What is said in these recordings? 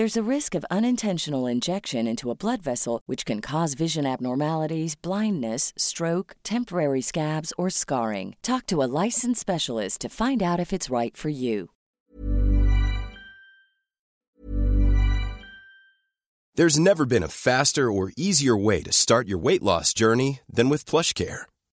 There's a risk of unintentional injection into a blood vessel, which can cause vision abnormalities, blindness, stroke, temporary scabs, or scarring. Talk to a licensed specialist to find out if it's right for you. There's never been a faster or easier way to start your weight loss journey than with PlushCare.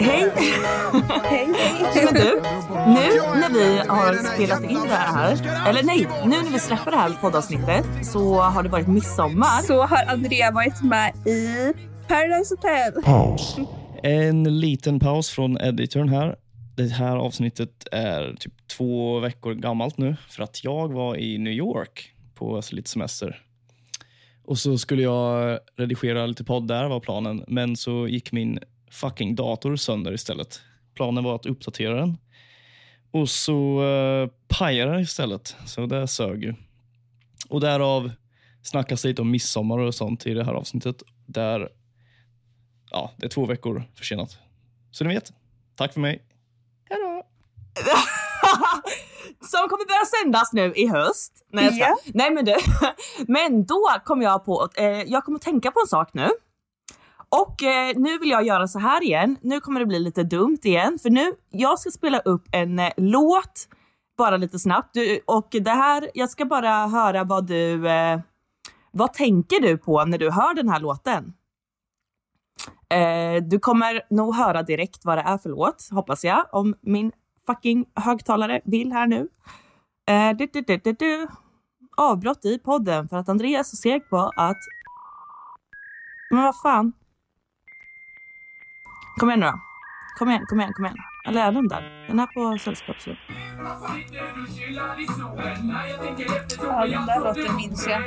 Hej! Hej! Men du, nu när vi har spelat in det här, eller nej, nu när vi släpper det här poddavsnittet så har det varit midsommar. Så har Andrea varit med i Paradise Hotel. Paus. En liten paus från editorn här. Det här avsnittet är typ två veckor gammalt nu för att jag var i New York på lite semester. Och så skulle jag redigera lite podd där var planen, men så gick min fucking dator sönder istället. Planen var att uppdatera den. Och så uh, pajade den istället, så det sög ju. Och därav snackas lite om midsommar och sånt i det här avsnittet. Där, ja, det är två veckor försenat. Så ni vet, tack för mig. Hejdå! Som kommer börja sändas nu i höst. Nej, jag. Ja. Nej men du, men då kom jag på, eh, jag kommer tänka på en sak nu. Och eh, nu vill jag göra så här igen. Nu kommer det bli lite dumt igen, för nu, jag ska spela upp en eh, låt, bara lite snabbt. Du, och det här, jag ska bara höra vad du, eh, vad tänker du på när du hör den här låten? Eh, du kommer nog höra direkt vad det är för låt, hoppas jag, om min fucking högtalare vill här nu. Eh, du, du, du, du, du. Avbrott i podden för att Andreas är seg på att... Men vad fan? Kom igen nu då. Kom igen, kom igen, kom igen. Eller är den där? Den är på sällskapsrum. Ja, den där låten minns jag.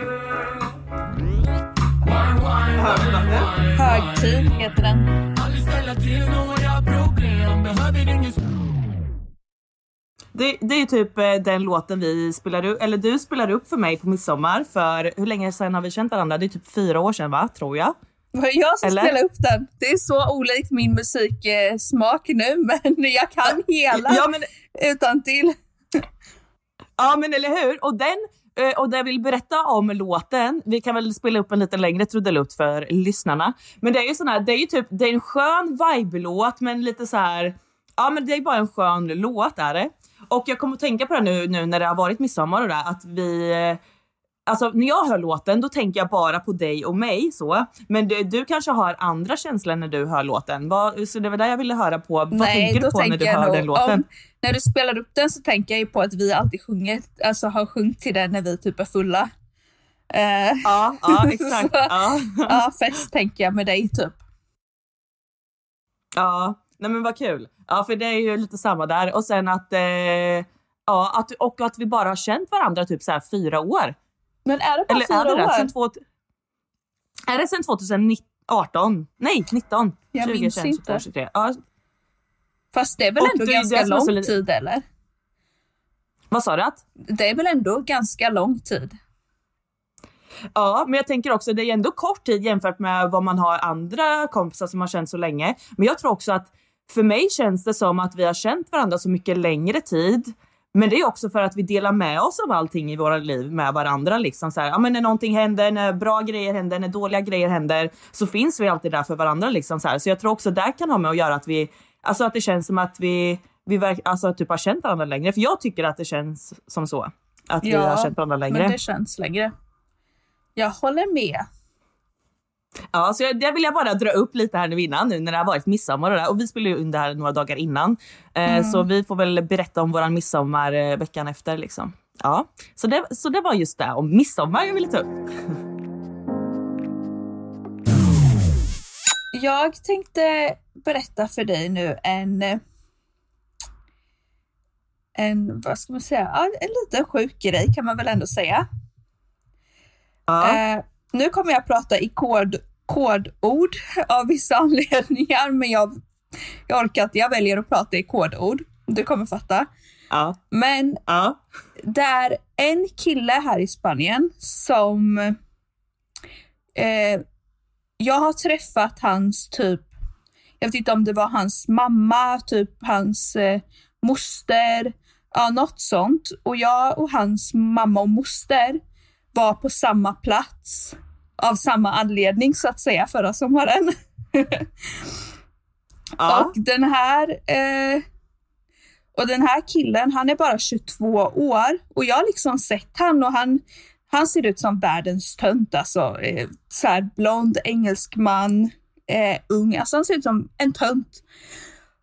Högtid heter den. Det, det är typ eh, den låten vi spelar upp, eller du spelade upp för mig på midsommar för, hur länge sedan har vi känt varandra? Det är typ fyra år sedan va, tror jag? Det var jag som Eller? spelade upp den. Det är så olikt min musiksmak nu, men jag kan hela Ja men, utan till. ja men eller hur? Och den, eh, och det jag vill berätta om låten, vi kan väl spela upp en lite längre trudelutt för lyssnarna. Men det är ju sån här, det är ju typ, det är en skön vibe-låt men lite så här, ja men det är bara en skön låt är det. Och jag kommer att tänka på det nu, nu när det har varit midsommar och det, att vi Alltså när jag hör låten då tänker jag bara på dig och mig så. Men du, du kanske har andra känslor när du hör låten. Vad, så det var det jag ville höra på. Vad tänker du på när du hör nog- den låten? Om, när du spelar upp den så tänker jag ju på att vi alltid sjunger, alltså har sjungit till den när vi typ är fulla. Eh, Ja, ja exakt. Så- ja. ja, fest tänker jag med dig typ. ja, nej men vad kul. Ja, för det är ju lite samma där. Och sen att, eh, ja, att, och att vi bara har känt varandra typ så här fyra år. Men är det bara Eller fyra är det det? år? Sen två, är det sen 2018? Nej, 19. Jag 20, minns 21, inte. 22, 23. Ja, Fast det är väl Och ändå det ganska det lång tid eller? vad sa du? Att? Det är väl ändå ganska lång tid? Ja, men jag tänker också det är ändå kort tid jämfört med vad man har andra kompisar som har känt så länge. Men jag tror också att för mig känns det som att vi har känt varandra så mycket längre tid. Men det är också för att vi delar med oss av allting i våra liv med varandra. Liksom så här, ja, men när någonting händer, när bra grejer händer, när dåliga grejer händer så finns vi alltid där för varandra. Liksom så, här. så jag tror också det kan ha med att göra att vi, alltså att det känns som att vi, vi verk, alltså typ har känt varandra längre. För jag tycker att det känns som så. Att vi har känt varandra längre. men det känns längre. Jag håller med. Ja, så jag, det vill jag bara dra upp lite här nu innan, nu när det har varit midsommar och det. Och vi spelar ju in det här några dagar innan. Eh, Så vi får väl berätta om våran midsommar eh, veckan efter liksom. Ja, så det, så det var just det om midsommar jag ville ta upp. Jag tänkte berätta för dig nu en en, vad ska man säga, ja, en liten sjuk grej kan man väl ändå säga. Ja. Eh, nu kommer jag prata i kod, kodord av vissa anledningar, men jag, jag orkar inte. Jag väljer att prata i kodord. Du kommer fatta. Ja. Men Ja. det är en kille här i Spanien som... Eh, jag har träffat hans typ... Jag vet inte om det var hans mamma, typ hans eh, moster, ja något sånt. Och jag och hans mamma och moster var på samma plats av samma anledning så att säga förra sommaren. Ja. Och den här eh, och den här killen, han är bara 22 år och jag har liksom sett han och han, han ser ut som världens tönt alltså. Eh, så här blond engelsk man, eh, ung, alltså han ser ut som en tönt.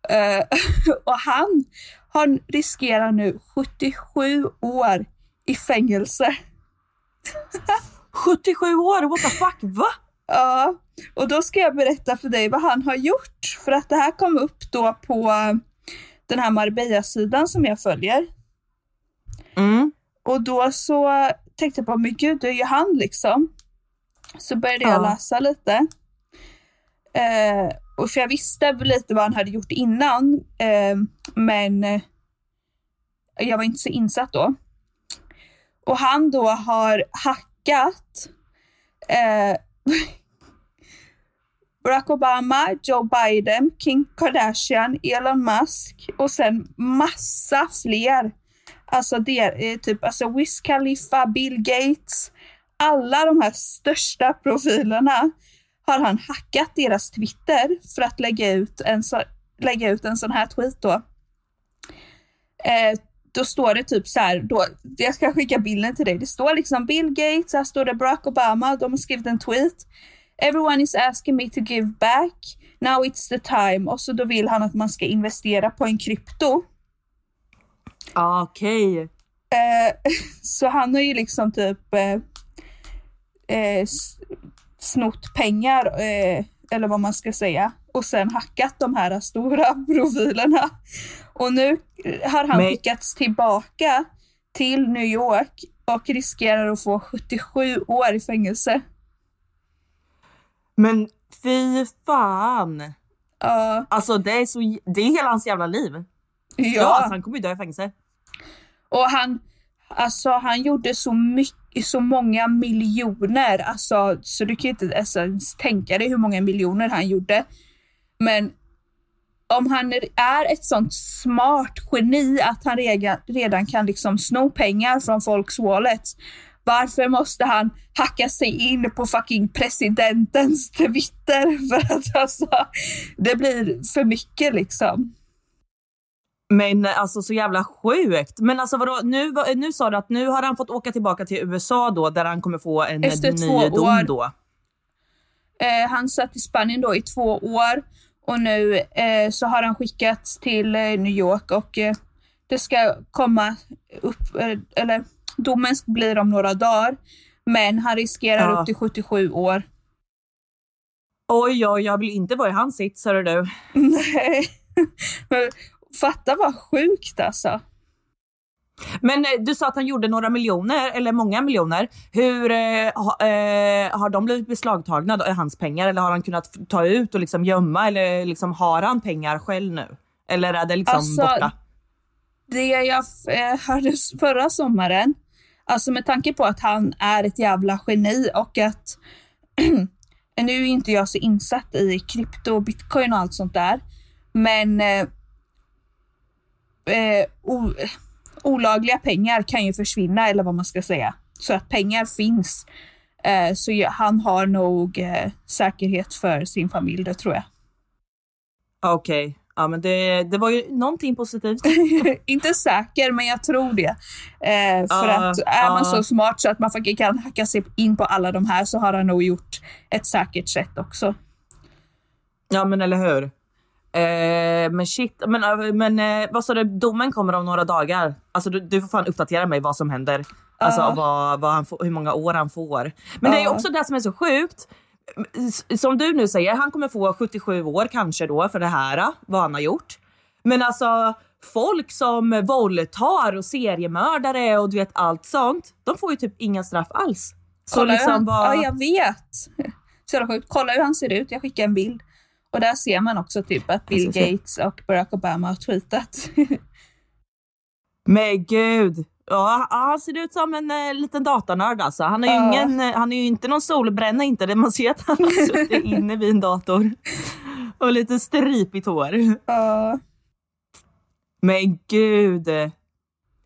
Eh, och han, han riskerar nu 77 år i fängelse. 77 år, what the fuck, va? Ja, och då ska jag berätta för dig vad han har gjort. För att det här kom upp då på den här Marbella-sidan som jag följer. Mm. Och då så tänkte jag på, men gud, det är ju han liksom. Så började jag Ja. läsa lite. Eh, och för jag visste väl lite vad han hade gjort innan, eh, men eh, jag var inte så insatt då. Och han då har skickat eh, Barack Obama, Joe Biden, Kim Kardashian, Elon Musk och sen massa fler. Alltså det är eh, typ alltså Wiz Khalifa, Bill Gates. Alla de här största profilerna har han hackat deras Twitter för att lägga ut en, så, lägga ut en sån här tweet då. Eh, då står det typ så här, då, jag ska skicka bilden till dig. Det står liksom Bill Gates, här står det Barack Obama, de har skrivit en tweet. Everyone is asking me to give back. Now it's the time. Och så då vill han att man ska investera på en krypto. Ja, Okej. Eh, så han har ju liksom typ eh, eh, snott pengar, eh, eller vad man ska säga, och sen hackat de här stora profilerna. Och nu har han Men- skickats tillbaka till New York och riskerar att få 77 år i fängelse. Men fy fan. Ja, Alltså det är, så, det är hela hans jävla liv. Ja, ja, alltså, han kommer ju dö i fängelse. Och han, alltså han gjorde så mycket, i så många miljoner, alltså så du kan inte ens tänka dig hur många miljoner han gjorde. Men om han är ett sånt smart geni att han redan, redan kan liksom sno pengar från folks wallets, varför måste han hacka sig in på fucking presidentens Twitter? För att alltså, det blir för mycket liksom. Men alltså så jävla sjukt. Men alltså vadå, nu, nu sa du att nu har han fått åka tillbaka till USA då där han kommer få en Efter ny två dom år. då? Eh, han satt i Spanien då i två år och nu eh, så har han skickats till eh, New York och eh, det ska komma upp, eh, eller domen blir om några dagar. Men han riskerar Ja. upp till 77 år. Oj, oj, jag vill inte vara i hans sits, hörru du. Nej. Fatta vad sjukt alltså. Men eh, du sa att han gjorde några miljoner, eller många miljoner. Hur eh, ha, eh, Har de blivit beslagtagna, då, hans pengar? Eller har han kunnat ta ut och liksom gömma? Eller liksom, har han pengar själv nu? Eller är det liksom Alltså, borta? Det jag eh, hörde förra sommaren, alltså med tanke på att han är ett jävla geni och att nu är inte jag så insatt i krypto bitcoin och allt sånt där, men eh, o, olagliga pengar kan ju försvinna eller vad man ska säga. Så att pengar finns. Eh, så han har nog eh, säkerhet för sin familj, det tror jag. Okej, ja men det, det var ju någonting positivt. inte säker, men jag tror det. Eh, för Ja, att är man ja. så smart så att man faktiskt kan hacka sig in på alla de här så har han nog gjort ett säkert sätt också. Ja men eller hur. Eh, men shit, men, eh, men eh, vad sa du, domen kommer om några dagar. Alltså du, du får fan uppdatera mig vad som händer. Alltså Ja. vad, vad han får, hur många år han får. Men det är också det som är så sjukt. Som du nu säger, han kommer få 77 år kanske då för det här, vad han har gjort. Men alltså folk som våldtar och seriemördare och du vet allt sånt, de får ju typ inga straff alls. Så Kolla liksom vad... Ja, jag vet. Så sjukt. Kolla hur han ser ut. Jag skickar en bild. Och där ser man också typ att Bill ska se. Gates och Barack Obama har tweetat. Men gud. Ja, han ser ut som en eh, liten datanörd alltså. Han är, ju Ja. ingen, eh, han är ju inte någon solbränna inte. Det man ser att han har suttit inne vid en dator. Och lite stripigt hår. Ja. Men gud.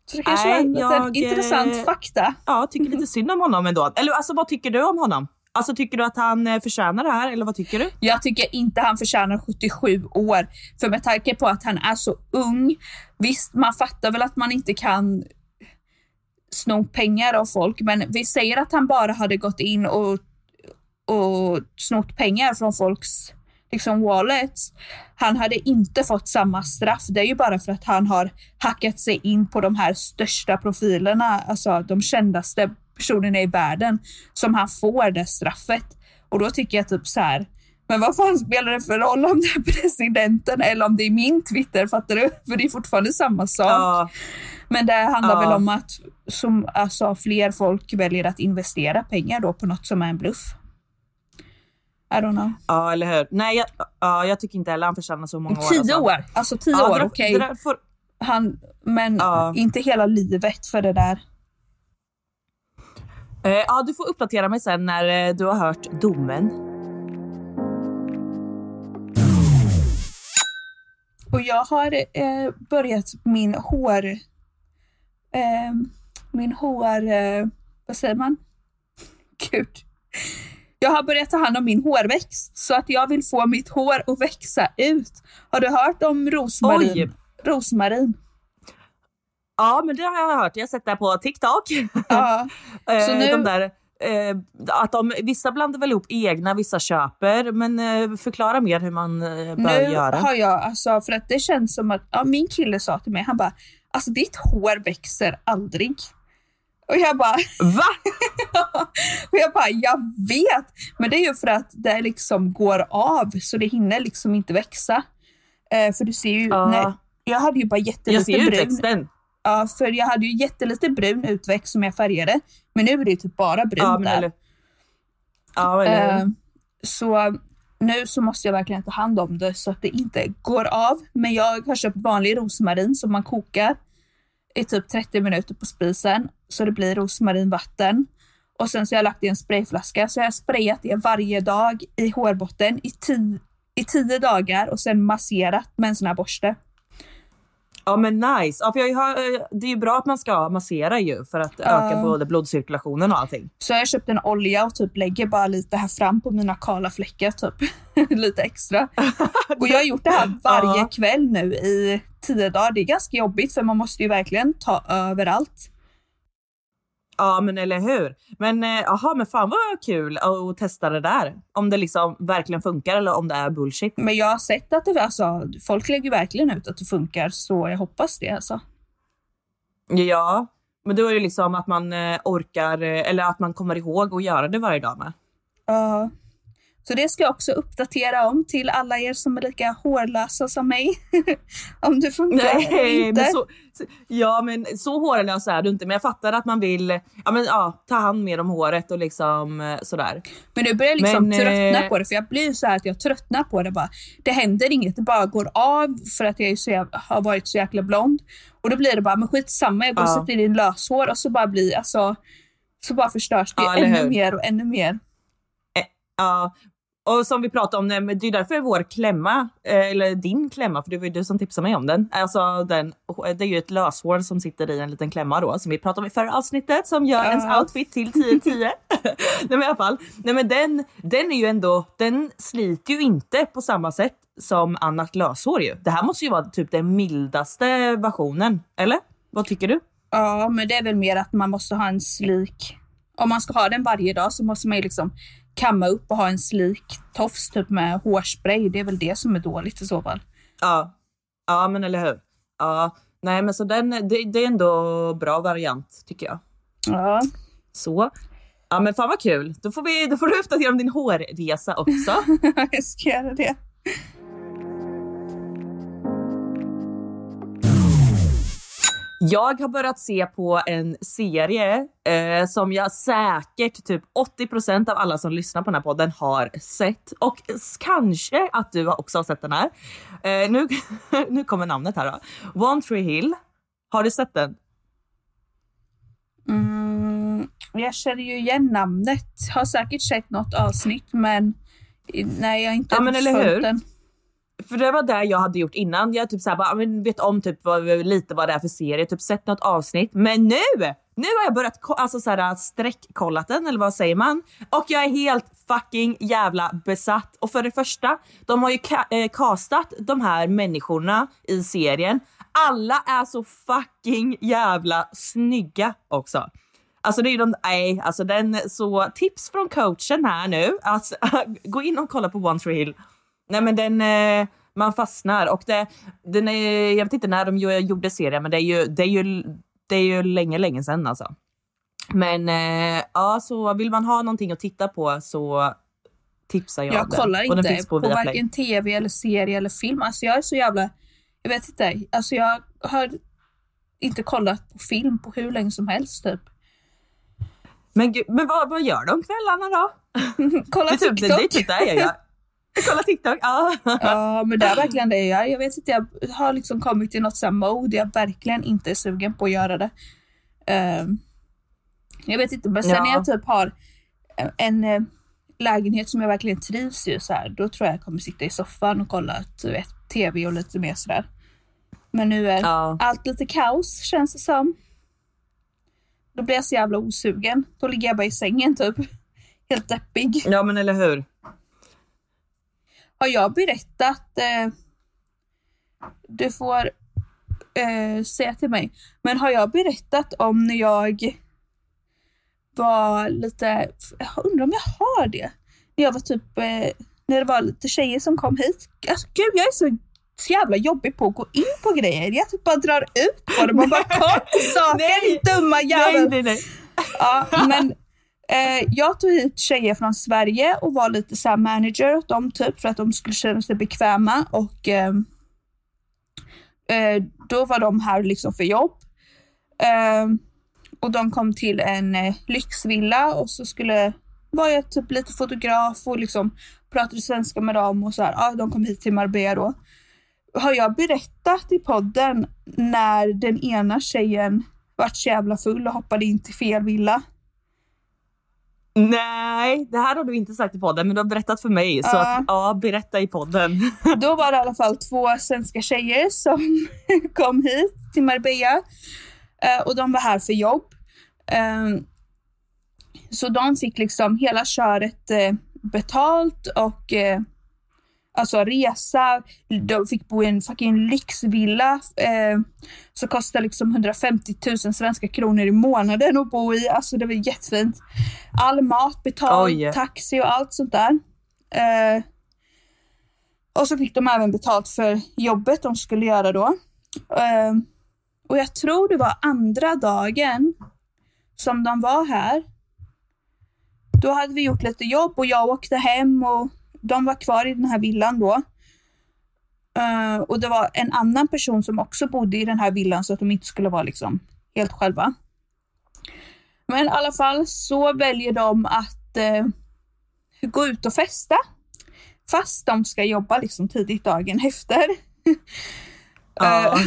så det kanske Nej, var en jag, eh, intressant fakta. Ja, tycker lite synd om honom ändå. Eller alltså vad tycker du om honom? Alltså tycker du att han eh, förtjänar det här eller vad tycker du? Jag tycker inte han förtjänar 77 år. För med tanke på att han är så ung, visst man fattar väl att man inte kan sno pengar av folk, men vi säger att han bara hade gått in och, och snott pengar från folks liksom wallets. Han hade inte fått samma straff. Det är ju bara för att han har hackat sig in på de här största profilerna, alltså de kändaste personerna i världen, som han får det straffet. Och då tycker jag typ så här, men vad fan spelar det för roll om det är presidenten eller om det är min Twitter, fattar du? För det är fortfarande samma sak. Ja, Men det handlar Ja. väl om att som, alltså, fler folk väljer att investera pengar då på något som är en bluff. I don't know. ja eller hur? Nej, jag, ja, jag tycker inte heller han förtjänar så många år. Tio alltså. år, alltså tio Ja, år, okej. får- Han, men Ja. inte hela livet för det där. Eh, ja, du får uppdatera mig sen när eh, du har hört domen. Och jag har eh, börjat min hår... Eh, min hår... Eh, vad säger man? Gud. Jag har börjat ta hand om min hårväxt så att jag vill få mitt hår att växa ut. Har du hört om rosmarin? Oj. Rosmarin. Ja, men det har jag hört. Jag har sett det på TikTok. Ja. Eh, Så nu- de där, eh, att de, vissa blandar väl ihop egna, vissa köper. Men eh, förklara mer hur man eh, bör Nu göra. har jag, alltså för att det känns som att, ja, min kille sa till mig, han bara, alltså ditt hår växer aldrig. Och jag bara, Va? och jag bara, jag vet, men det är ju för att det liksom går av så det hinner liksom inte växa. Eh, för du ser ju, Ja. när, jag hade ju bara Jag jättelite ser ju brun. Ja, för jag hade ju jättelite brun utväxt som jag färgade, men nu är det typ bara brun Ja, men där. eller, ja, eller, Eh, så nu så måste jag verkligen ta hand om det så att det inte går av. Men jag har köpt vanlig rosmarin som man kokar. i typ 30 minuter på spisen så det blir rosmarinvatten. Och sen så har jag lagt i en sprayflaska så jag har sprayat det varje dag i hårbotten i, ti- i tio dagar och sen masserat med en sån här borste. Ja men nice. Ja, för jag har, det är ju bra att man ska massera ju för att öka både blodcirkulationen och allting. Så jag har köpt en olja och typ lägger bara lite här fram på mina kala fläckar typ. lite extra. Och jag har gjort det här varje Ja. kväll nu i tio dagar. Det är ganska jobbigt för man måste ju verkligen ta överallt. Ja men eller hur. Men eh, aha, men fan vad kul att testa det där. Om det liksom verkligen funkar eller om det är bullshit. Men jag har sett att det, alltså, folk lägger verkligen ut att det funkar så jag hoppas det alltså. Ja, men då är det liksom att man eh, orkar eh, eller att man kommer ihåg att göra det varje dag med. Ja. Så det ska jag också uppdatera om till alla er som är lika hårlösa som mig. om det funkar eller inte. men så, ja men så hårlös är du inte. Men jag fattar att man vill ja, men, ja, ta hand mer om håret och liksom eh, sådär. Men nu börjar jag liksom Men, tröttna eh, på det för jag blir så här att jag tröttnar på det bara. Det händer inget, det bara går av för att jag så har varit så jäkla blond. Och då blir det bara, men skitsamma, jag går och Ja. sätter in löshår och så bara blir, alltså, så bara förstörs det Ja, ännu mer och ännu mer. Ja, och som vi pratade om, det är därför vår klämma, eh, eller din klämma, för det var ju du som tipsade mig om den. Alltså den, det är ju ett löshår som sitter i en liten klämma då, som vi pratade om i förra avsnittet, som gör ens Ja. outfit till 10-10. nej men i alla fall, nej men den, den är ju ändå, den sliter ju inte på samma sätt som annat löshår ju. Det här måste ju vara typ den mildaste versionen, eller? Vad tycker du? Ja, men det är väl mer att man måste ha en slik. Om man ska ha den varje dag så måste man ju liksom kamma upp och ha en slik tofs typ med hårspray. Det är väl det som är dåligt i så fall. Ja, ja men eller hur. Ja, nej men så den, det, det är ändå bra variant tycker jag. Ja. Så. Ja men fan vad kul. Då får, vi, då får du uppdatera om din hårresa också. jag ska göra det. Jag har börjat se på en serie eh, som jag säkert typ 80% av alla som lyssnar på den här podden har sett. Och kanske att du också har sett den här. Eh, nu, nu kommer namnet här då. One Tree Hill. Har du sett den? Mm, jag känner ju igen namnet. Har säkert sett något avsnitt men nej, jag har inte Ja, men eller hur? den. För det var det jag hade gjort innan. Jag typ så här, bara, men vet om typ vad, lite vad det är för serie, typ sett något avsnitt. Men nu! Nu har jag börjat alltså så här, äh, den, eller vad säger man? Och jag är helt fucking jävla besatt. Och för det första, de har ju ka- eh, castat de här människorna i serien. Alla är så fucking jävla snygga också. Alltså det är ju de, nej, alltså den, så tips från coachen här nu. Alltså, gå in och kolla på One Tree Hill. Nej men den, eh, man fastnar och det, den är, jag vet inte när de gjorde serien men det är ju, det är ju, det är ju länge, länge sedan alltså. Men eh, ja, så vill man ha någonting att titta på så tipsar jag, Jag kollar den inte på, Viaplay. varken tv eller serie eller film. Alltså jag är så jävla, jag vet inte, alltså jag har inte kollat på film på hur länge som helst typ. Men, men vad, vad gör du om kvällarna då? Kolla Det typ, TikTok. det är typ det jag gör. Kolla TikTok, ja. Ja, men är verkligen det jag. Jag vet inte, jag har liksom kommit i något sånt mode jag verkligen inte är sugen på att göra det. Ehm, jag vet inte, men sen Ja. när jag typ har en eh, lägenhet som jag verkligen trivs i så här, då tror jag jag kommer sitta i soffan och kolla du vet, tv och lite mer sådär. Men nu är Ja. allt lite kaos känns det som. Då blir jag så jävla osugen. Då ligger jag bara i sängen typ. Helt deppig. ja men eller hur. Har jag berättat, eh, du får eh, säga till mig, men har jag berättat om när jag var lite, jag undrar om jag har det. När jag var typ, eh, när det var lite tjejer som kom hit. Alltså gud, jag är så, så jävla jobbig på att gå in på grejer. Jag typ bara drar ut på det. Man bara kom till saken, Nej. dumma Nej, jävel. nej, nej. Ja, men eh, jag tog hit tjejer från Sverige och var lite så här manager åt dem typ för att de skulle känna sig bekväma och eh, eh, då var de här liksom för jobb. Eh, och de kom till en eh, lyxvilla och så skulle var jag typ lite fotograf och liksom pratade svenska med dem och så här. ah, de kom hit till Marbella då. har jag berättat i podden när den ena tjejen vart så jävla full och hoppade in till fel villa? Nej, det här har du inte sagt i podden, men du har berättat för mig. Så Ja. att, ja, berätta i podden. Då var det i alla fall två svenska tjejer som kom hit till Marbella. Eh, och de var här för jobb. Eh, så de fick liksom hela köret eh, betalt och eh, alltså resa. De fick bo i en fucking lyxvilla eh, som kostar liksom 150 000 svenska kronor i månaden att bo i. Alltså det var jättefint. All mat betald, Oj. taxi och allt sånt där. Eh, och så fick de även betalt för jobbet de skulle göra då. Eh, och jag tror det var andra dagen som de var här. Då hade vi gjort lite jobb och jag åkte hem och de var kvar i den här villan då. Eh, och det var en annan person som också bodde i den här villan så att de inte skulle vara liksom helt själva. Men i alla fall så väljer de att eh, gå ut och festa. Fast de ska jobba liksom tidigt dagen efter. Ja.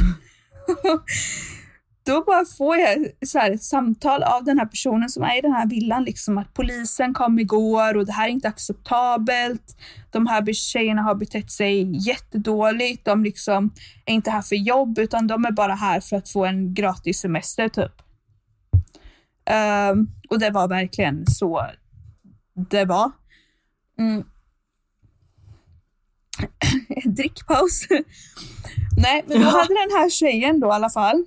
Då bara får jag så här ett samtal av den här personen som är i den här villan, liksom att polisen kom igår och det här är inte acceptabelt. De här tjejerna har betett sig jättedåligt. De liksom är inte här för jobb utan de är bara här för att få en gratis semester typ. Ehm, och det var verkligen så det var. Mm. Drickpaus. Nej, men då hade den här tjejen då i alla fall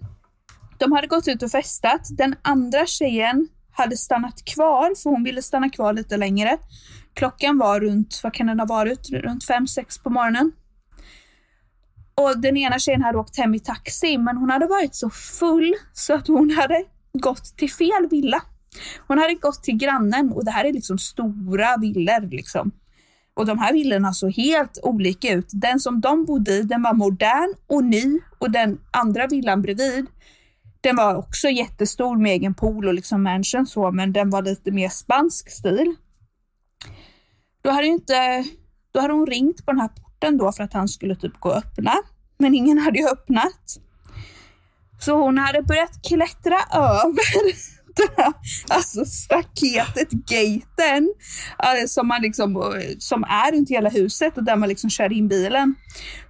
de hade gått ut och festat. Den andra tjejen hade stannat kvar, för hon ville stanna kvar lite längre. Klockan var runt, vad kan den ha varit, runt fem sex på morgonen. Och den ena tjejen hade åkt hem i taxi, men hon hade varit så full så att hon hade gått till fel villa. Hon hade gått till grannen och det här är liksom stora villor liksom. Och de här villorna såg helt olika ut. Den som de bodde i, den var modern och ny och den andra villan bredvid, den var också jättestor med egen pool och liksom mansion så, men den var lite mer spansk stil. Då hade, inte, då hade hon ringt på den här porten då för att han skulle typ gå och öppna, men ingen hade ju öppnat. Så hon hade börjat klättra över här, alltså staketet, gaten, eh, som, man liksom, eh, som är runt hela huset och där man liksom kör in bilen.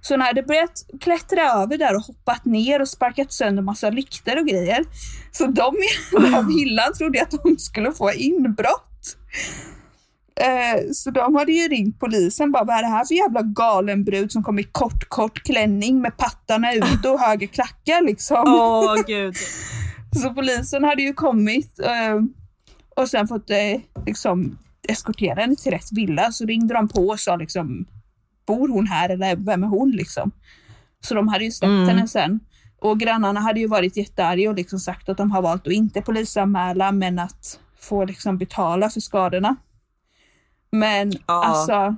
Så hon hade börjat klättra över där och hoppat ner och sparkat sönder massa lyktor och grejer. Så de här villan trodde att de skulle få inbrott. Eh, Så de hade ju ringt polisen bara, vad är det här för jävla galen brud som kom i kort, kort klänning med pattarna ut och höga klackar liksom. Åh gud. Så polisen hade ju kommit eh, och sen fått eh, liksom eskortera henne till rätt villa. Så ringde de på och sa liksom, bor hon här eller vem är hon liksom? Så de hade ju släppt Mm. henne sen. Och grannarna hade ju varit jättearga och liksom sagt att de har valt att inte polisanmäla men att få liksom betala för skadorna. Men Ja. alltså,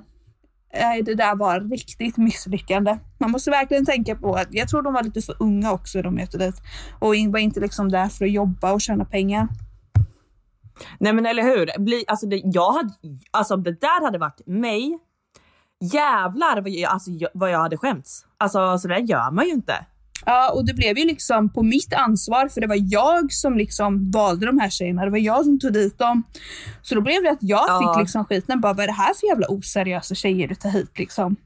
nej, det där var riktigt misslyckande. Man måste verkligen tänka på att jag tror de var lite för unga också de mötte dit. Och var inte liksom där för att jobba och tjäna pengar. Nej men eller hur. Bli, alltså, det, jag hade, alltså om det där hade varit mig, jävlar vad jag, alltså, jag- vad jag hade skämts. Alltså så där gör man ju inte. Ja, och det blev ju liksom på mitt ansvar för det var jag som liksom valde de här tjejerna. Det var jag som tog dit dem. Så då blev det att jag Ja. fick liksom skiten. Bara, vad är det här för jävla oseriösa tjejer du tar hit liksom?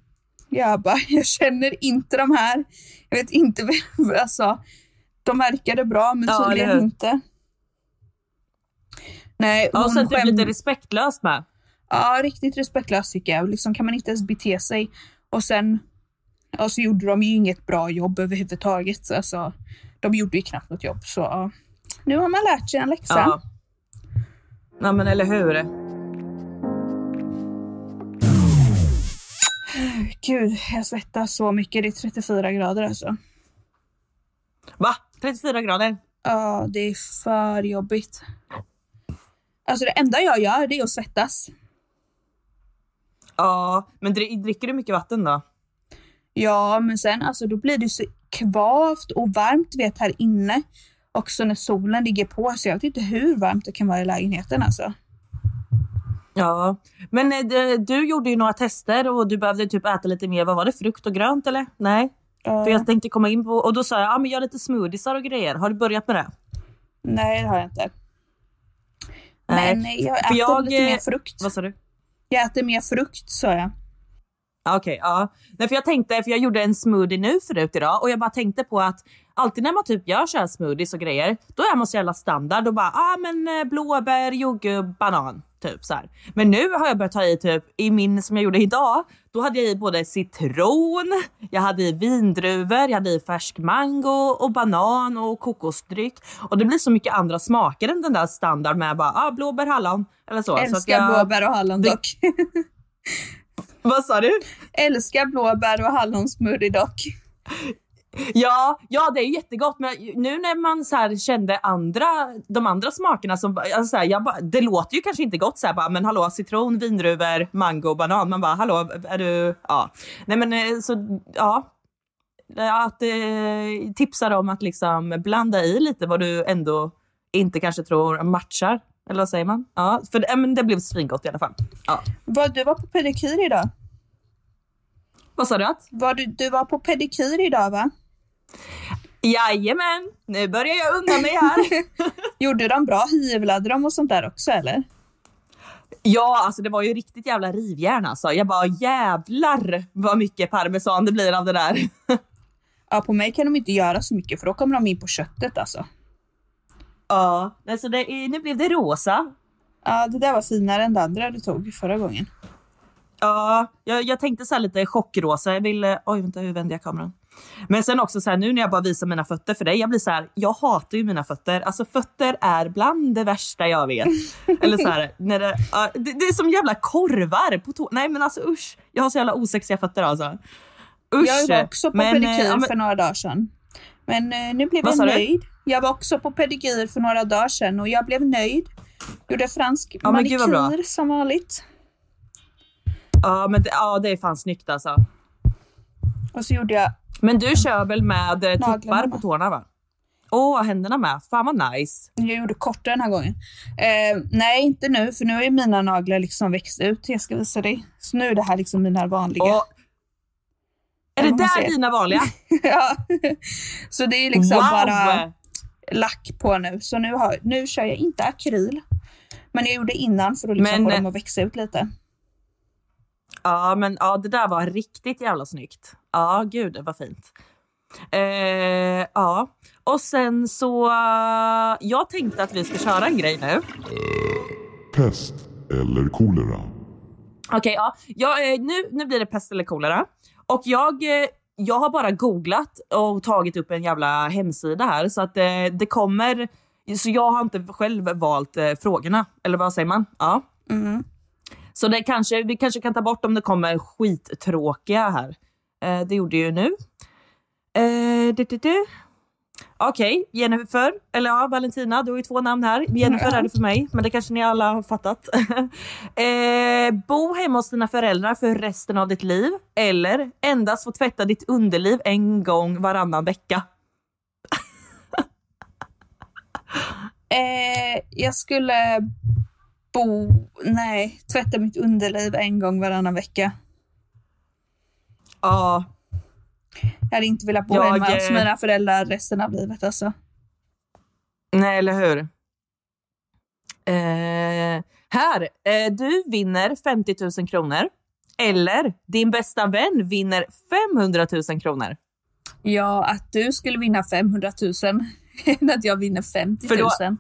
Jag bara, jag känner inte de här. Jag vet inte vem, alltså. De verkade bra men Ja, tydligen inte. Nej, Ja, och sen skäm- lite respektlöst med. Ja, riktigt respektlöst tycker jag. Liksom kan man inte ens bete sig. Och sen ja, så gjorde de ju inget bra jobb överhuvudtaget. Alltså, de gjorde ju knappt något jobb. Så ja. nu har man lärt sig en läxa. Ja. ja men eller hur. Gud, jag svettas så mycket. Det är 34 grader alltså. Va? 34 grader? Ja, det är för jobbigt. Alltså det enda jag gör det är att svettas. Ja, men dri- dricker du mycket vatten då? Ja, men sen alltså då blir det så kvavt och varmt vet här inne. Också när solen ligger på. Så jag vet inte hur varmt det kan vara i lägenheten alltså. Ja, men eh, du gjorde ju några tester och du behövde typ äta lite mer. Vad var det? Frukt och grönt eller? Nej? För jag tänkte komma in på, och då sa jag, ja men gör lite smoothiesar och grejer. Har du börjat med det? Nej, det har jag inte. Nej, Men jag äter jag, lite mer eh, frukt. Vad sa du? Jag äter mer frukt, sa jag. Okej, ja. Nej, för jag tänkte, för jag gjorde en smoothie nu förut idag och jag bara tänkte på att alltid när man typ gör så här smoothies och grejer, då är man så jävla standard och bara, ah men eh, blåbär, jordgubb, banan. Typ så här. Men nu har jag börjat ta i typ, i min som jag gjorde idag, då hade jag i både citron, jag hade i vindruvor, jag hade i färsk mango och banan och kokosdryck. Och det blir så mycket andra smaker än den där standard med bara, ah blåbär, hallon eller så. så Älskar jag, blåbär och hallon dock. Vad sa du? Älskar blåbär och hallonsmoothie dock. Ja, ja, det är jättegott. Men nu när man så här kände andra, de andra smakerna, som, alltså så här, jag bara, det låter ju kanske inte gott, så här, bara, men hallå, citron, vindruvor, mango, banan. Man bara, hallå, är du... Ja. Nej, men eh, så, ja. Att eh, tipsa om att liksom blanda i lite vad du ändå inte kanske tror matchar. Eller vad säger man? Ja, för eh, men det blev svingott i alla fall. Ja. Vad, du var på pedikyr idag? Vad sa du? Att? Var du, du var på pedikyr idag va? Jajamän, nu börjar jag unna mig här. Gjorde de bra? Hyvlade de och sånt där också eller? Ja, alltså det var ju riktigt jävla rivjärn alltså. Jag bara jävlar vad mycket parmesan det blir av det där. Ja, på mig kan de inte göra så mycket för då kommer de in på köttet alltså. Ja, alltså det, nu blev det rosa. Ja, det där var finare än det andra du tog förra gången. Ja, jag, jag tänkte så här lite chockrosa. Jag ville, oj vänta hur vänder jag kameran? Men sen också så här nu när jag bara visar mina fötter för dig. Jag blir så här, jag hatar ju mina fötter. Alltså fötter är bland det värsta jag vet. Eller så här, när det, ja, det, det är som jävla korvar på tå. Nej men alltså usch. Jag har så jävla osexiga fötter alltså. Usch. Jag var också på eh, pedikyr men- för några dagar sedan. Men eh, nu blev jag sa du? Jag var också på pedikyr för några dagar sedan och jag blev nöjd. Gjorde fransk Ja, manikyr som vanligt. Ja men det, ja, det är fan snyggt alltså. Och så gjorde jag, Men du kör väl med eh, tuppar på tårna va? Åh, händerna med. Fan vad nice. jag gjorde korta den här gången. Eh, nej, inte nu för nu ju mina naglar liksom växt ut. Jag ska visa dig. Så nu är det här liksom mina vanliga. Och, är det där ser. dina vanliga? ja. Så det är liksom wow! bara lack på nu. Så nu, har, nu kör jag inte akryl. Men jag gjorde innan för att liksom Men- få dem att växa ut lite. Ja, men ja, det där var riktigt jävla snyggt. Ja, gud, det var fint. Eh, ja, och sen så... eh, jag tänkte att vi ska köra en grej nu. Pest eller kolera. Okej, ja. Jag, eh, nu, nu blir det pest eller kolera. Och jag, eh, jag har bara googlat och tagit upp en jävla hemsida här så att eh, det kommer... Så jag har inte själv valt eh, frågorna, eller vad säger man? Ja. Mm. Så det kanske, vi kanske kan ta bort om det kommer skittråkiga här. Eh, det gjorde ju nu. Eh, du, du, du. Okej, Jennifer, eller ja, Valentina, du har ju två namn här. Jennifer Ja. är det för mig, men det kanske ni alla har fattat. eh, bo hemma hos dina föräldrar för resten av ditt liv eller endast få tvätta ditt underliv en gång varannan vecka. Eh, jag skulle bo... Nej, tvätta mitt underliv en gång varannan vecka. Ja, Jag hade inte velat bo Jag, hemma hos eh, mina föräldrar resten av livet alltså. Nej, eller hur? Eh, här, eh, du vinner 50 000 kronor. Eller din bästa vän vinner 500 000 kronor. Ja, att du skulle vinna 500 000 än att jag vinner 50 För 000. då-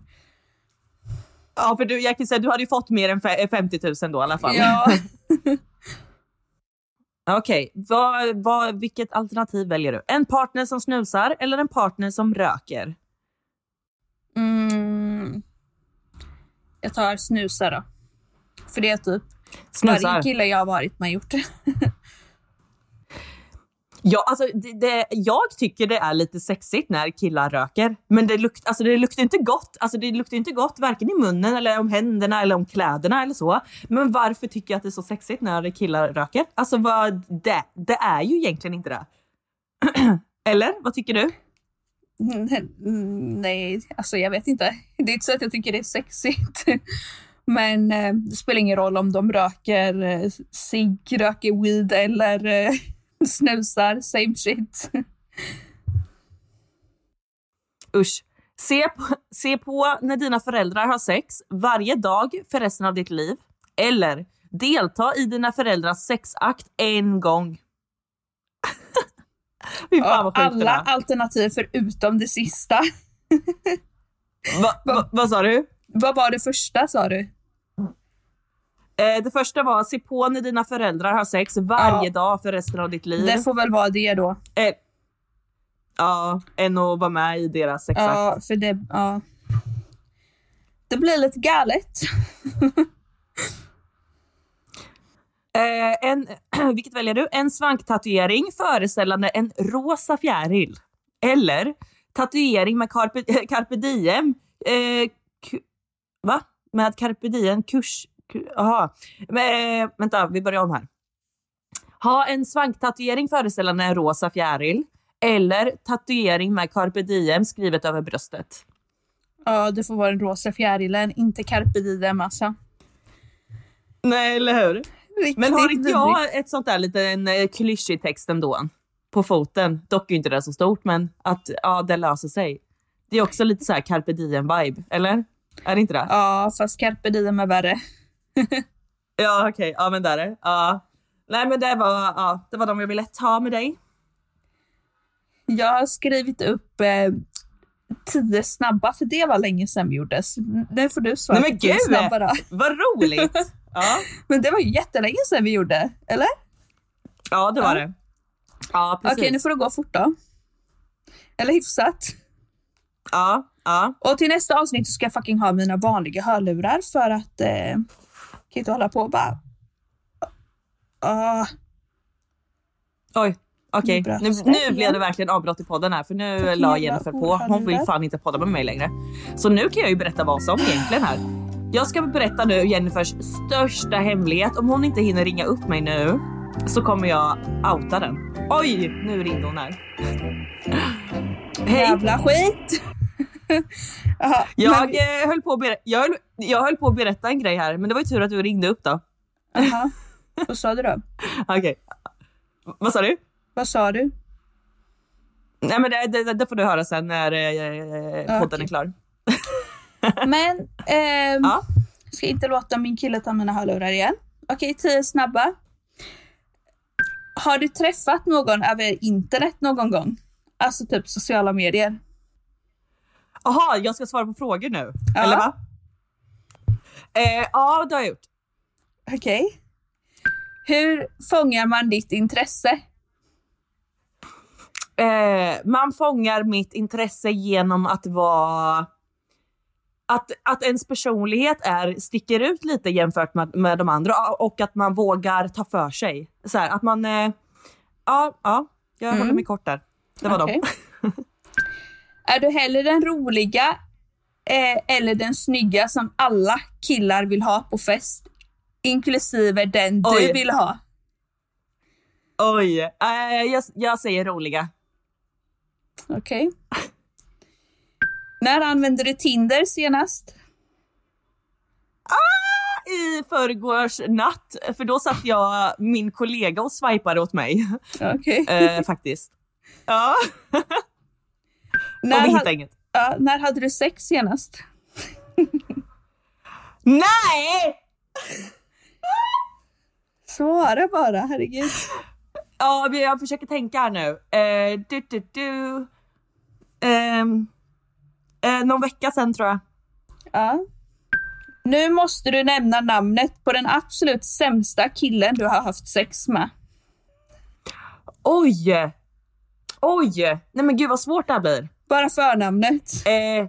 Ja, för du, jag kan säga, du hade ju fått mer än fe- 50 000 då i alla fall. Ja, Okej, vad, vad, vilket alternativ väljer du? En partner som snusar eller en partner som röker? mm, jag tar snusa då. För det är typ Snusar? varje kille jag har varit med gjort. Ja, alltså det, det, jag tycker det är lite sexigt när killar röker. Men det, lukt, alltså det luktar inte gott. Alltså det luktar inte gott varken i munnen eller om händerna eller om kläderna eller så. Men varför tycker jag att det är så sexigt när killar röker? Alltså vad, det, det är ju egentligen inte det. eller? Vad tycker du? Mm, nej, alltså jag vet inte. Det är inte så att jag tycker det är sexigt. Men eh, det spelar ingen roll om de röker eh, cigg, röker weed eller eh, snusar. Same shit. Usch. Se på, se på när dina föräldrar har sex varje dag för resten av ditt liv. Eller delta i dina föräldrars sexakt en gång. Fy fan vad alla alternativ förutom det sista. Va, va, vad sa du? Vad var det första sa du? Eh, det första var se på när dina föräldrar har sex varje Ja. dag för resten av ditt liv. Det får väl vara det då. Eh, ja, än att vara med i deras sexakt. Ja, för det, ja. Det blir lite galet. Eh, en, vilket väljer du? En svanktatuering föreställande en rosa fjäril. Eller tatuering med carpe, carpe diem. Eh, va? Med carpe diem kurs... Jaha. Men, eh, vänta, vi börjar om här. Ha en svanktatuering föreställande en rosa fjäril. Eller tatuering med carpe diem skrivet över bröstet. Ja, det får vara den rosa fjärilen, inte carpe diem alltså. Nej, eller hur? Riktigt Men har inte jag ett sånt där liten eh, klyschig text ändå? På foten. Dock är inte det så stort, men att ja, det löser sig. Det är också lite så här carpe diem-vibe, eller? Är det inte det? Ja, fast carpe diem är värre. Ja, okej. Ja, men där är det. Ja. Nej, men det var, ja, det var de jag ville ta med dig. Jag har skrivit upp eh, tio snabba, för det var länge sedan vi gjorde. Så Nu får du svara Nej, men gud! snabba då. Vad roligt! Ja, Men det var ju jättelänge sedan vi gjorde, eller? ja det var Ja. det. Ja, precis. Okej, nu får det gå fort då. Eller hyfsat. Ja, ja. Och till nästa avsnitt så ska jag fucking ha mina vanliga hörlurar för att eh, kan inte hålla på och bara... Ah, Oj. Okej, bröt nu, nu blev det verkligen avbrott i podden här för nu la Jennifer på. Hon vill fan inte podda med mig längre. Så nu kan jag ju berätta vad som egentligen här. Jag ska berätta nu Jennifers största hemlighet. Om hon inte hinner ringa upp mig nu så kommer jag outa den. Oj, nu ringde hon här. Hej! jävla skit! Jaha, Jag, men- eh, höll på att ber- jag, höll, jag höll på att berätta en grej här, men det var ju tur att du ringde upp då. Jaha. Vad sa du då? Okej. Vad sa du? Vad sa du? Nej men det, det, det får du höra sen när eh, podden Okej. är klar. Men, ehm, Ja. ska inte låta min kille ta mina hörlurar igen. Okej, tio snabba. Har du träffat någon över internet någon gång? Alltså typ sociala medier. Jaha, jag ska svara på frågor nu. Ja. Eller va? Eh, ja, det har jag gjort. Okej. Hur fångar man ditt intresse? Eh, man fångar mitt intresse genom att vara... Att, att ens personlighet är, sticker ut lite jämfört med, med de andra och att man vågar ta för sig. Så här, att man... Eh, ja, ja, jag Mm. håller mig kort där. Det var Okej. dem. Är du hellre den roliga eh, eller den snygga som alla killar vill ha på fest? Inklusive den du Oj. vill ha. Oj, eh, jag, jag säger roliga. Okej. När använde du Tinder senast? I förrgårs natt, för då satt jag min kollega och swipade åt mig. Okej. Eh, faktiskt. Ja, och När, vi ha- hittade inget. ja, när hade du sex senast? Nej! Svara bara, herregud. Ja, jag försöker tänka här nu. Eh, du, du, du. Ehm, eh, någon vecka sen tror jag. Ja. Nu måste du nämna namnet på den absolut sämsta killen du har haft sex med. Oj! Oj! Nej men gud vad svårt det här blir. Bara förnamnet. Eh,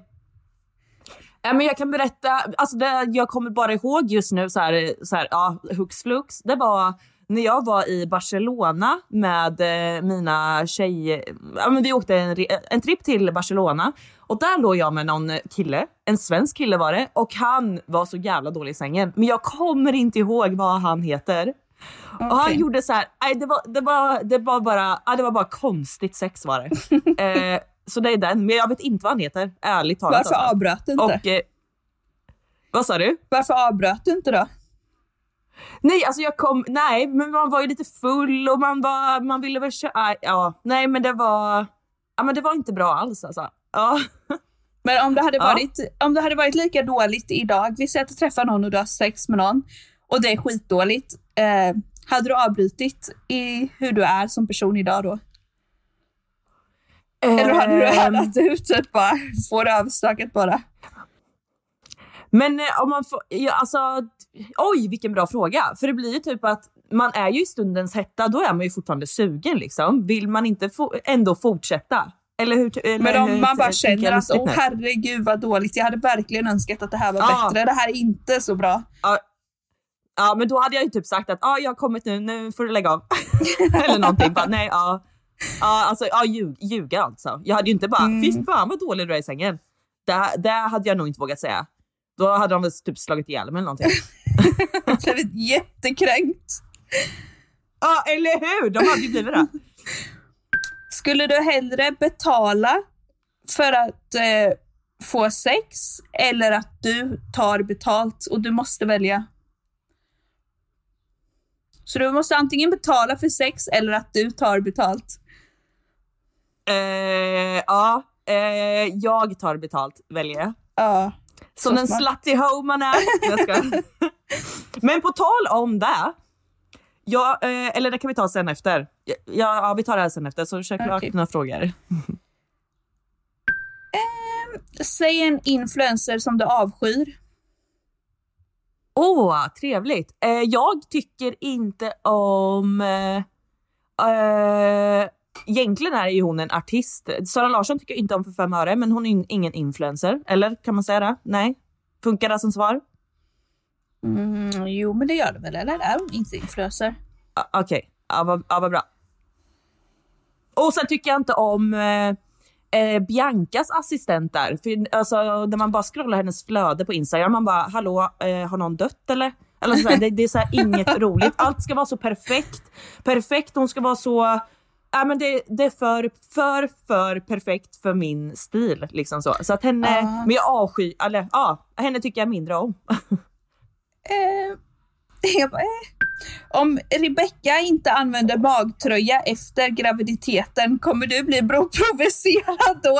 ja, men jag kan berätta, alltså det jag kommer bara ihåg just nu så här, så här ja, hux flux. Det var när jag var i Barcelona med eh, mina tjejer. Ja, men vi åkte en, en tripp till Barcelona och där låg jag med någon kille. En svensk kille var det och han var så jävla dålig i sängen. Men jag kommer inte ihåg vad han heter. Och han gjorde så här, nej, det, var, det, var, det, var bara, det var bara konstigt sex var det. eh, så det är den, men jag vet inte vad han heter, ärligt talat. Varför alltså. avbröt du inte? Och, eh, vad sa du? Varför avbröt du inte då? Nej, alltså jag kom, nej, men man var ju lite full och man var, man ville väl köra, ja, nej men det var, ja, men det var inte bra alls alltså. Ja. Men om det, hade Ja. varit, om det hade varit lika dåligt idag, vi säger att du träffar någon och du har sex med någon och det är skitdåligt. Eh, hade du avbrutit i hur du är som person idag då? Eller hade du Ehm, härdat ut typ bara, får det överstökat bara? Men eh, om man får, ja, alltså, oj vilken bra fråga. För det blir ju typ att man är ju i stundens hetta, då är man ju fortfarande sugen liksom. Vill man inte få, ändå fortsätta? Eller hur? Eller Men om hur man bara känner att åh herregud vad dåligt, jag hade verkligen önskat att det här var Ja. bättre, det här är inte så bra. Ja men då hade jag ju typ sagt att ah, jag har kommit nu, nu får du lägga av. Eller någonting. Bara, nej, ja. Ja, alltså, ja, ljug, ljuga alltså. Jag hade ju inte bara, Mm. fy fan vad dålig du är i sängen. Det, det hade jag nog inte vågat säga. Då hade de väl typ slagit ihjäl mig eller någonting. Blivit jättekränkt. Ja, eller hur? De hade ju blivit det. Skulle du hellre betala för att eh, få sex eller att du tar betalt och du måste välja? Så du måste antingen betala för sex eller att du tar betalt. Eh, ja, eh, jag tar betalt väljer jag. Ja. Som den slutty hoe man är. Jag ska. Men på tal om det. Ja, eh, eller det kan vi ta sen efter. Ja, ja, vi tar det här sen efter, så klart Okej. dina frågor. Säg en influencer som du avskyr. Åh, trevligt. Eh, jag tycker inte om... Eh, egentligen är ju hon en artist. Sara Larsson tycker jag inte om för fem öre, men hon är in- ingen influencer. Eller kan man säga det? Nej? Funkar det som svar? Mm, jo, men det gör det väl? Eller är hon inte influencer? Ah, Okej, ja, vad, ja, vad bra. Och sen tycker jag inte om eh, eh, Biancas assistent där. För, alltså, när man bara scrollar hennes flöde på Instagram, man bara hallå, eh, har någon dött eller? eller så här, det, det är så inget roligt. Allt ska vara så perfekt. Perfekt, hon ska vara så... Ja, men det, det är för, för, för perfekt för min stil. Liksom så. så att henne, Ja. men jag avskyr, eller ja, henne tycker jag mindre om. Eh, jag bara, eh. Om Rebecca inte använder magtröja efter graviditeten, kommer du bli provocerad då?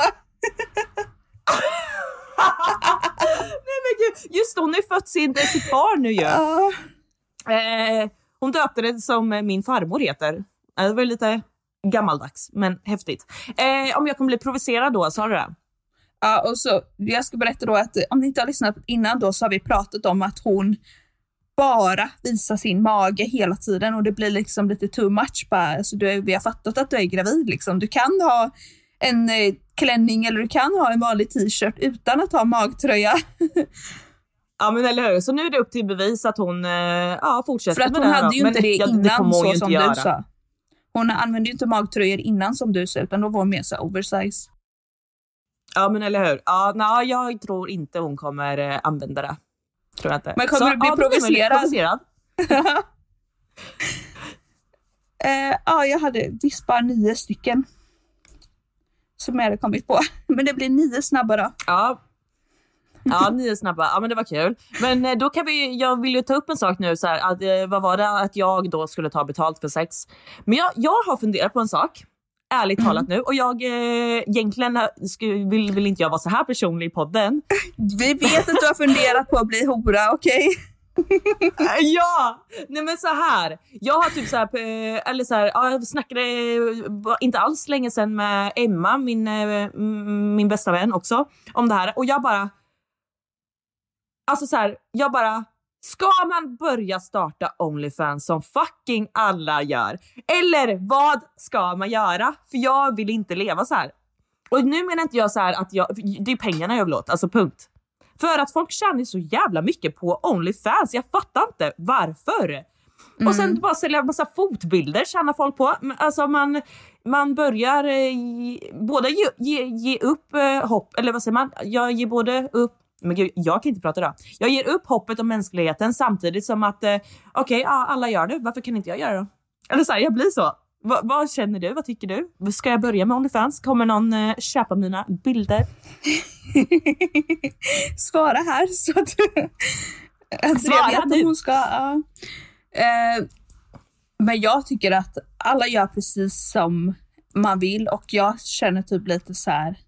Nej men gud, just hon har ju fött sin, sitt barn nu ju. Ja. Eh, hon döpte det som min farmor heter. Det var lite gammaldags, men häftigt. Eh, om jag kommer bli provocerad då, sa du det? Ja, och så, jag ska berätta då att eh, om ni inte har lyssnat innan då så har vi pratat om att hon bara visar sin mage hela tiden och det blir liksom lite too much. Bara. Alltså, du vi har fattat att du är gravid. Liksom. Du kan ha en eh, klänning eller du kan ha en vanlig t-shirt utan att ha magtröja. Ja men eller hur, så nu är det upp till bevis att hon eh, ja, fortsätter För att med hon det hade ju inte det innan så som göra. du sa. Hon använde ju inte magtröjor innan som du sa utan då var hon mer så oversize. Ja men eller hur. Ja, nej, jag tror inte hon kommer eh, använda det. Tror jag inte. Men kommer så, du bli ja, provocerad? provocerad? Eh, ja, jag hade visst bara nio stycken. Som jag hade kommit på. Men det blir nio snabba då. Ja. Ja, nio snabba. Ja, men det var kul. Men eh, då kan vi, jag vill ju ta upp en sak nu. Så här, att, eh, vad var det att jag då skulle ta betalt för sex? Men jag, jag har funderat på en sak. Ärligt talat nu. Och jag, eh, egentligen vill, vill inte jag vara så här personlig i podden. Vi vet att du har funderat på att bli hora, okej? Eh, ja! Nej men så här. Jag har typ så här, eller så här, ja, jag snackade inte alls länge sedan med Emma, min, min bästa vän också, om det här. Och jag bara, alltså så här, jag bara, ska man börja starta Onlyfans som fucking alla gör? Eller vad ska man göra? För jag vill inte leva så här. Och nu menar inte jag så här att jag, det är pengarna jag vill åt, alltså punkt. För att folk tjänar så jävla mycket på Onlyfans. Jag fattar inte varför. Och sen bara sälja massa fotbilder tjänar folk på. Alltså man, man börjar eh, ge- både ge, ge, ge upp eh, hopp, eller vad säger man? Jag ger både upp men gud, jag kan inte prata idag. Jag ger upp hoppet om mänskligheten samtidigt som att eh, okej, ja, alla gör det. Varför kan inte jag göra det? Eller så här, jag blir så. Va, vad känner du? Vad tycker du? Ska jag börja med Onlyfans? Kommer någon eh, köpa mina bilder? Svara här så att Svara vet om hon ska... ja. Eh, men jag tycker att alla gör precis som man vill och jag känner typ lite så här.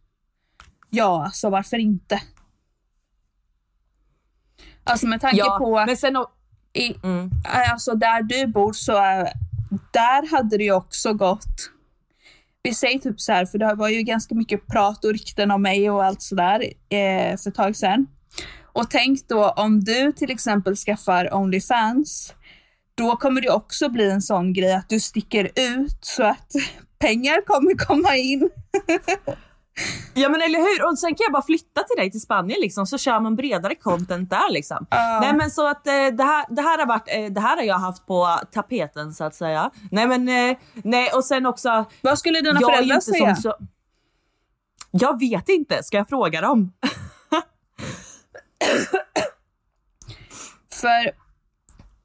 ja alltså varför inte? Alltså med tanke Ja, på men sen... i, Mm. alltså där du bor så där hade det ju också gått. Vi säger typ så här, för det var ju ganska mycket prat och rykten om mig och allt sådär eh, för ett tag sedan. Och tänk då om du till exempel skaffar Onlyfans, då kommer det också bli en sån grej att du sticker ut så att pengar kommer komma in. Ja men eller hur, och sen kan jag bara flytta till dig till Spanien liksom, så kör man bredare content där liksom. Ja. Nej men så att eh, det, här, det, här har varit, eh, det här har jag haft på tapeten så att säga. Nej men, eh, nej och sen också. Vad skulle dina föräldrar säga? så, Jag vet inte, ska jag fråga dem? För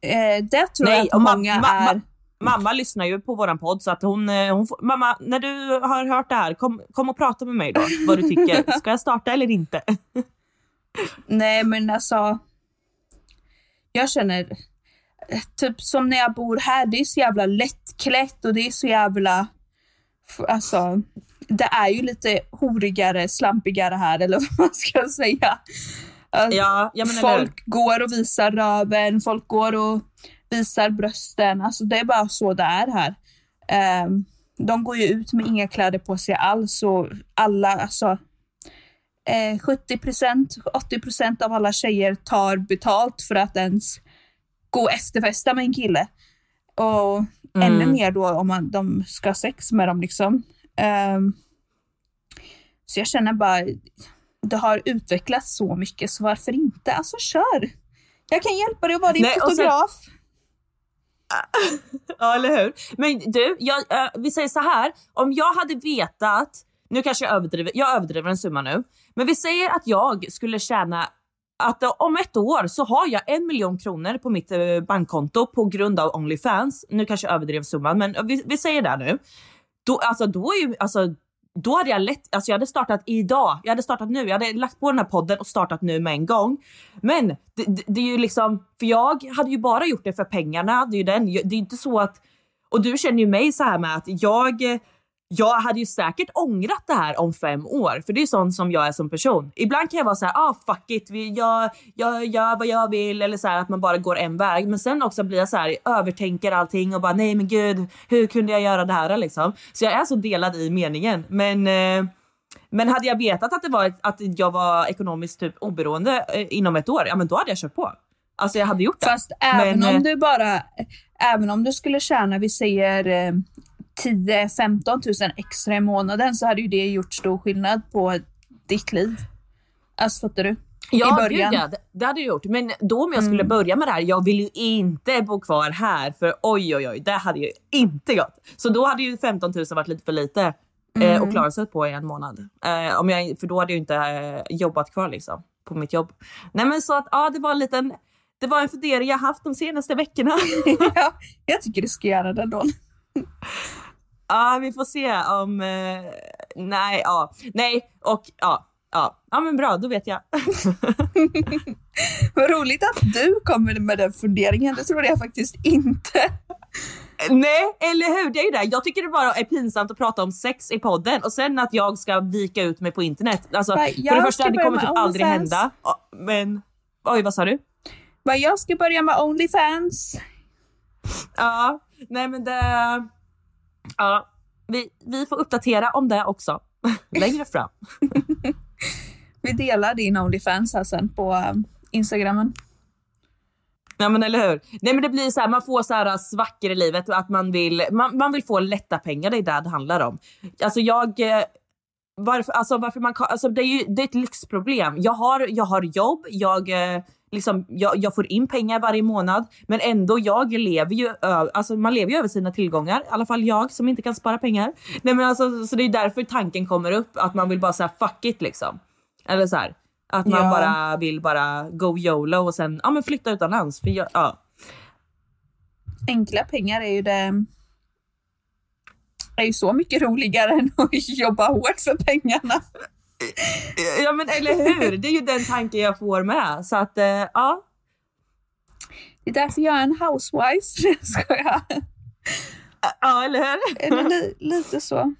eh, det tror jag att och ma- många ma- är. Ma- Mamma lyssnar ju på våran podd så att hon, eh, hon får, mamma när du har hört det här, kom, kom och prata med mig då vad du tycker. Ska jag starta eller inte? Nej men alltså. Jag känner eh, typ som när jag bor här, det är så jävla lättklätt och det är så jävla, alltså det är ju lite horigare, slampigare här eller vad man ska säga. Ja, ja folk går och visar röven, folk går och visar brösten. Alltså det är bara så det är här. Ehm, de går ju ut med inga kläder på sig alls och alla, alltså eh, 70% 80% av alla tjejer tar betalt för att ens gå och efterfesta med en kille. Och Mm. ännu mer då om man, de ska ha sex med dem liksom. Ehm, så jag känner bara, det har utvecklats så mycket så varför inte? Alltså kör! Jag kan hjälpa dig att vara din Nej, fotograf. Ja, eller hur? Men du, jag, eh, vi säger så här. Om jag hade vetat, nu kanske jag överdriver, jag överdriver en summa nu, men vi säger att jag skulle tjäna att om ett år så har jag en miljon kronor på mitt eh, bankkonto på grund av Onlyfans. Nu kanske jag överdrev summan, men vi, vi säger det nu. Då, alltså, då, är ju, alltså, då hade jag lätt, alltså jag hade startat idag, jag hade startat nu, jag hade lagt på den här podden och startat nu med en gång. Men det, det, det är ju liksom, för jag hade ju bara gjort det för pengarna, det är ju den, det är inte så att, och du känner ju mig så här med att jag, jag hade ju säkert ångrat det här om fem år, för det är sånt som jag är som person. Ibland kan jag vara så här, ah fuck it, jag, jag gör vad jag vill, eller så här att man bara går en väg. Men sen också blir jag så här, övertänker allting och bara nej men gud, hur kunde jag göra det här liksom? Så jag är så delad i meningen. Men eh, men hade jag vetat att det var att jag var ekonomiskt typ oberoende eh, inom ett år, ja men då hade jag kört på. Alltså jag hade gjort det. Fast även Men, eh, om du bara, även om du skulle tjäna, vi säger eh, 10-15 000 extra i månaden så hade ju det gjort stor skillnad på ditt liv. Alltså fattar du? Ja, i början. Gud, ja, det, det hade jag gjort. Men då om jag skulle börja med det här, jag vill ju inte bo kvar här för oj oj oj, det hade ju inte gått. Så då hade ju 15 000 varit lite för lite eh, och klara sig på i en månad. Eh, om jag, för då hade jag ju inte eh, jobbat kvar liksom på mitt jobb. Nej men så att ja, det var en liten, det var en fundering jag haft de senaste veckorna. ja, jag tycker du ska göra det då. Ja, vi får se om... Eh, nej, ja. Nej, och ja. Ja, ja men bra, då vet jag. Vad roligt att du kommer med den funderingen, det trodde jag faktiskt inte. nej, eller hur? Det är ju det. Jag tycker det bara är pinsamt att prata om sex i podden och sen att jag ska vika ut mig på internet. Alltså, Va, för det första, det kommer typ aldrig hända. Men, oj vad sa du? Men jag ska börja med Onlyfans. Ja, nej men det... Ja, vi, vi får uppdatera om det också längre fram. Vi delar din Onlyfans här sen på um, Instagramen. Ja men eller hur. Nej men det blir så här, man får så här svackor i livet att man vill, man, man vill få lätta pengar, det är det det handlar om. Alltså jag, eh, varför, alltså varför man alltså det är ju det är ett lyxproblem. Jag har, jag har jobb, jag, eh, liksom, jag, jag får in pengar varje månad men ändå jag lever ju, ö- alltså man lever ju över sina tillgångar, i alla fall jag som inte kan spara pengar. Nej men alltså så det är därför tanken kommer upp att man vill bara säga fuck it liksom. Eller så här. Att man Ja. bara vill bara go YOLO och sen ja, men flytta utomlands. För jag, ja. Enkla pengar är ju det är ju så mycket roligare än att jobba hårt för pengarna. Ja men eller hur, det är ju den tanken jag får med. Så att eh, ja. Det är därför jag är en housewife. Ska jag? Ja eller hur? Eller li, lite så.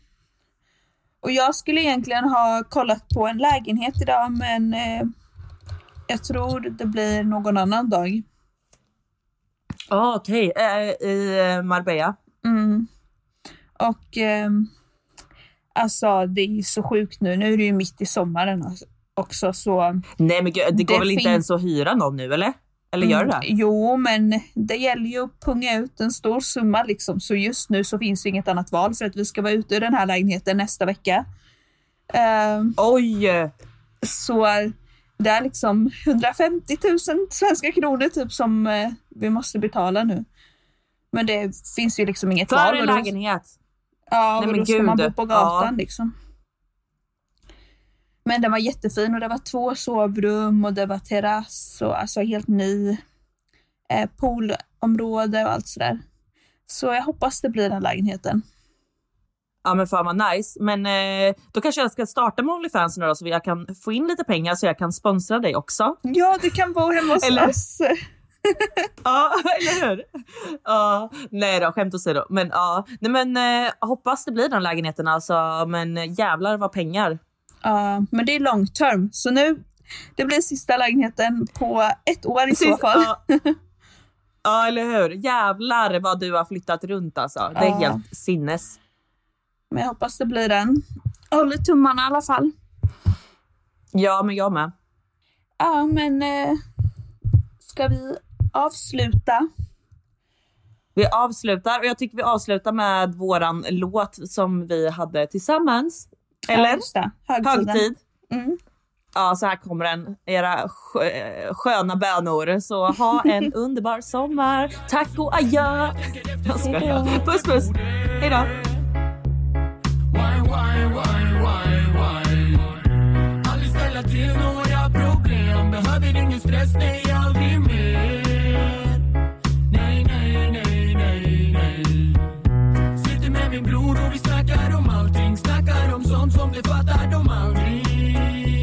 Och jag skulle egentligen ha kollat på en lägenhet idag men eh, jag tror det blir någon annan dag. Ah, Okej, eh, i eh, Marbella. Mm. Och ehm, alltså det är ju så sjukt nu. Nu är det ju mitt i sommaren alltså- också så. Nej men gud, det går Det väl inte ens att hyra någon nu eller? Eller gör det? Mm, Jo, men det gäller ju att punga ut en stor summa liksom. Så just nu så finns det inget annat val för att vi ska vara ute i den här lägenheten nästa vecka. Ehm, Oj! så det är liksom 150 000 svenska kronor typ som eh, vi måste betala nu. Men det finns ju liksom inget val. För en lägenhet. Ja, Nej, och men då ska man bo på gatan Ja. liksom. Men den var jättefin och det var två sovrum och det var terrass och alltså helt ny eh, poolområde och allt sådär. Så jag hoppas det blir den lägenheten. Ja men fan vad nice. Men eh, då kanske jag ska starta med Onlyfans nu då så jag kan få in lite pengar så jag kan sponsra dig också. Ja, du kan bo hemma hos Eller- oss. Ja, eller hur? Ja, nej då, skämt åsido. Men ja, nej men eh, hoppas det blir den lägenheten alltså. Men jävlar vad pengar. Ja, men det är long term. Så nu, det blir sista lägenheten på ett år i så fall. Ja. ja, eller hur? Jävlar vad du har flyttat runt alltså. Det är Ja. helt sinnes. Men jag hoppas det blir den. Jag håller tummarna i alla fall. Ja, men jag med. Ja, men eh, ska vi avsluta? Vi avslutar och jag tycker vi avslutar med våran låt som vi hade tillsammans. Ja, Eller? just det. Högtiden. Högtid. Mm. Ja, så här kommer den. Era skö- sköna bönor. Så ha en underbar sommar. Tack och adjö. Jag skojar. Puss puss. Hej då. Aldrig ställa till några problem Behöver ingen stress, nej aldrig mer min bror och vi snackar om allting. Snackar om sånt som det fattar de aldrig.